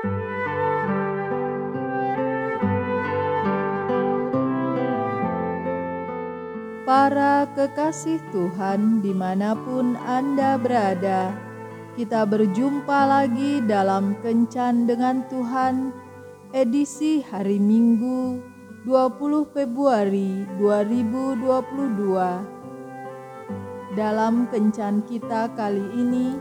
Para kekasih Tuhan di mana pun Anda berada, kita berjumpa lagi dalam Kencan dengan Tuhan, edisi hari Minggu 20 Februari 2022. Dalam Kencan kita kali ini,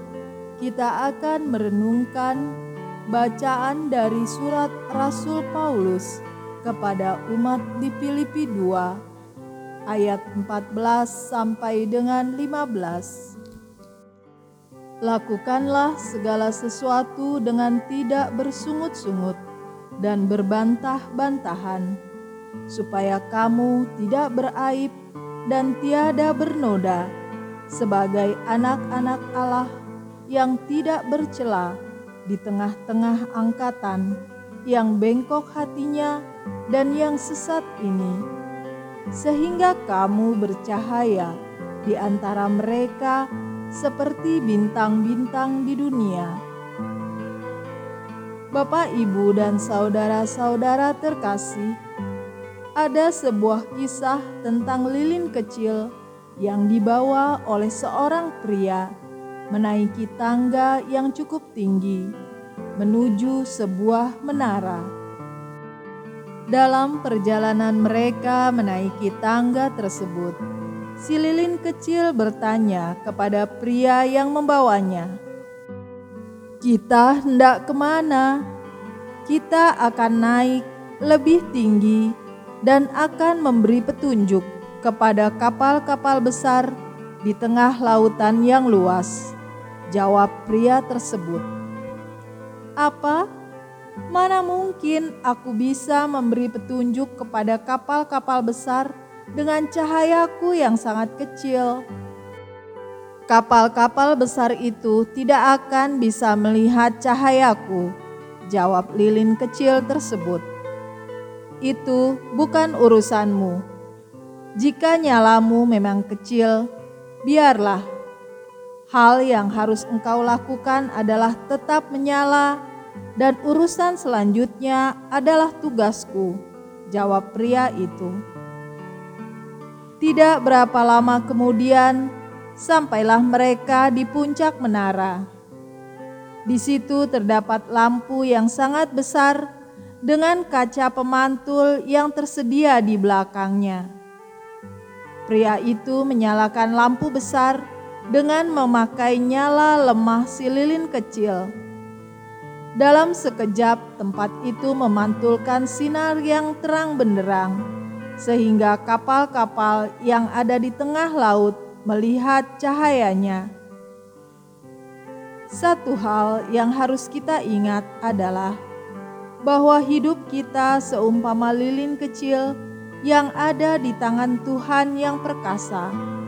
kita akan merenungkan bacaan dari surat Rasul Paulus kepada umat di Filipi 2 ayat 14 sampai dengan 15. Lakukanlah segala sesuatu dengan tidak bersungut-sungut dan berbantah-bantahan, supaya kamu tidak beraib dan tiada bernoda sebagai anak-anak Allah yang tidak bercela di tengah-tengah angkatan yang bengkok hatinya dan yang sesat ini sehingga kamu bercahaya di antara mereka seperti bintang-bintang di dunia. Bapak, ibu, dan saudara-saudara terkasih, ada sebuah kisah tentang lilin kecil yang dibawa oleh seorang pria menaiki tangga yang cukup tinggi menuju sebuah menara. Dalam perjalanan mereka menaiki tangga tersebut, si lilin kecil bertanya kepada pria yang membawanya, "Kita hendak ke mana? Kita akan naik lebih tinggi dan akan memberi petunjuk kepada kapal-kapal besar di tengah lautan yang luas." Jawab pria tersebut, "Apa?" Mana mungkin aku bisa memberi petunjuk kepada kapal-kapal besar dengan cahayaku yang sangat kecil? Kapal-kapal besar itu tidak akan bisa melihat cahayaku, jawab lilin kecil tersebut. Itu bukan urusanmu. Jika nyalamu memang kecil, biarlah. Hal yang harus engkau lakukan adalah tetap menyala dan urusan selanjutnya adalah tugasku, jawab pria itu. Tidak berapa lama kemudian, sampailah mereka di puncak menara. Di situ terdapat lampu yang sangat besar dengan kaca pemantul yang tersedia di belakangnya. Pria itu menyalakan lampu besar dengan memakai nyala lemah si lilin kecil dalam sekejap tempat itu memantulkan sinar yang terang benderang, sehingga kapal-kapal yang ada di tengah laut melihat cahayanya. Satu hal yang harus kita ingat adalah bahwa hidup kita seumpama lilin kecil yang ada di tangan Tuhan yang perkasa.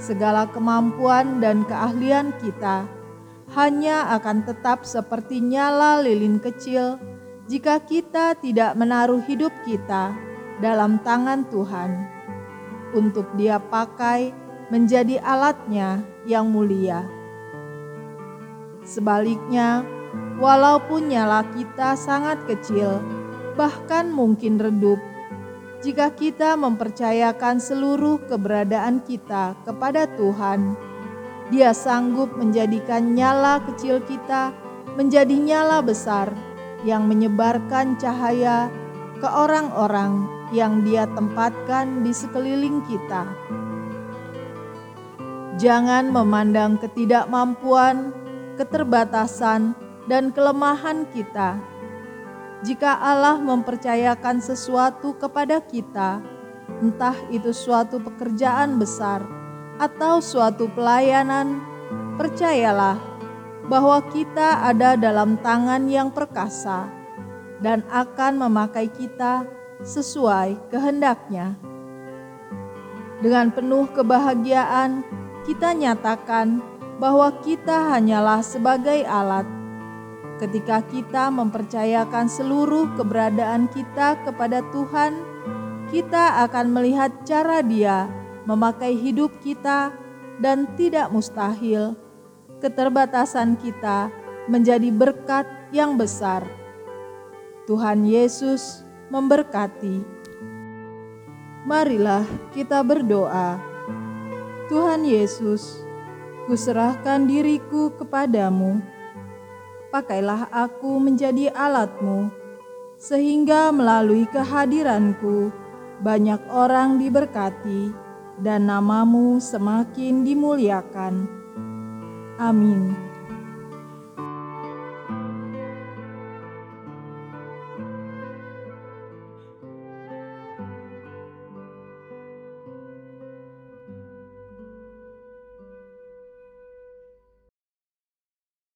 Segala kemampuan dan keahlian kita hanya akan tetap seperti nyala lilin kecil jika kita tidak menaruh hidup kita dalam tangan Tuhan untuk Dia pakai menjadi alatnya yang mulia. Sebaliknya, walaupun nyala kita sangat kecil, bahkan mungkin redup, jika kita mempercayakan seluruh keberadaan kita kepada Tuhan, dia sanggup menjadikan nyala kecil kita menjadi nyala besar yang menyebarkan cahaya ke orang-orang yang Dia tempatkan di sekeliling kita. Jangan memandang ketidakmampuan, keterbatasan, dan kelemahan kita. Jika Allah mempercayakan sesuatu kepada kita, entah itu suatu pekerjaan besar atau suatu pelayanan, percayalah bahwa kita ada dalam tangan yang perkasa dan akan memakai kita sesuai kehendaknya. Dengan penuh kebahagiaan, kita nyatakan bahwa kita hanyalah sebagai alat. Ketika kita mempercayakan seluruh keberadaan kita kepada Tuhan, kita akan melihat cara Dia memakai hidup kita dan tidak mustahil keterbatasan kita menjadi berkat yang besar Tuhan Yesus memberkati. Marilah kita berdoa. Tuhan Yesus, kuserahkan diriku kepadamu. Pakailah aku menjadi alatmu, sehingga melalui kehadiranku banyak orang diberkati dan namamu semakin dimuliakan. Amin.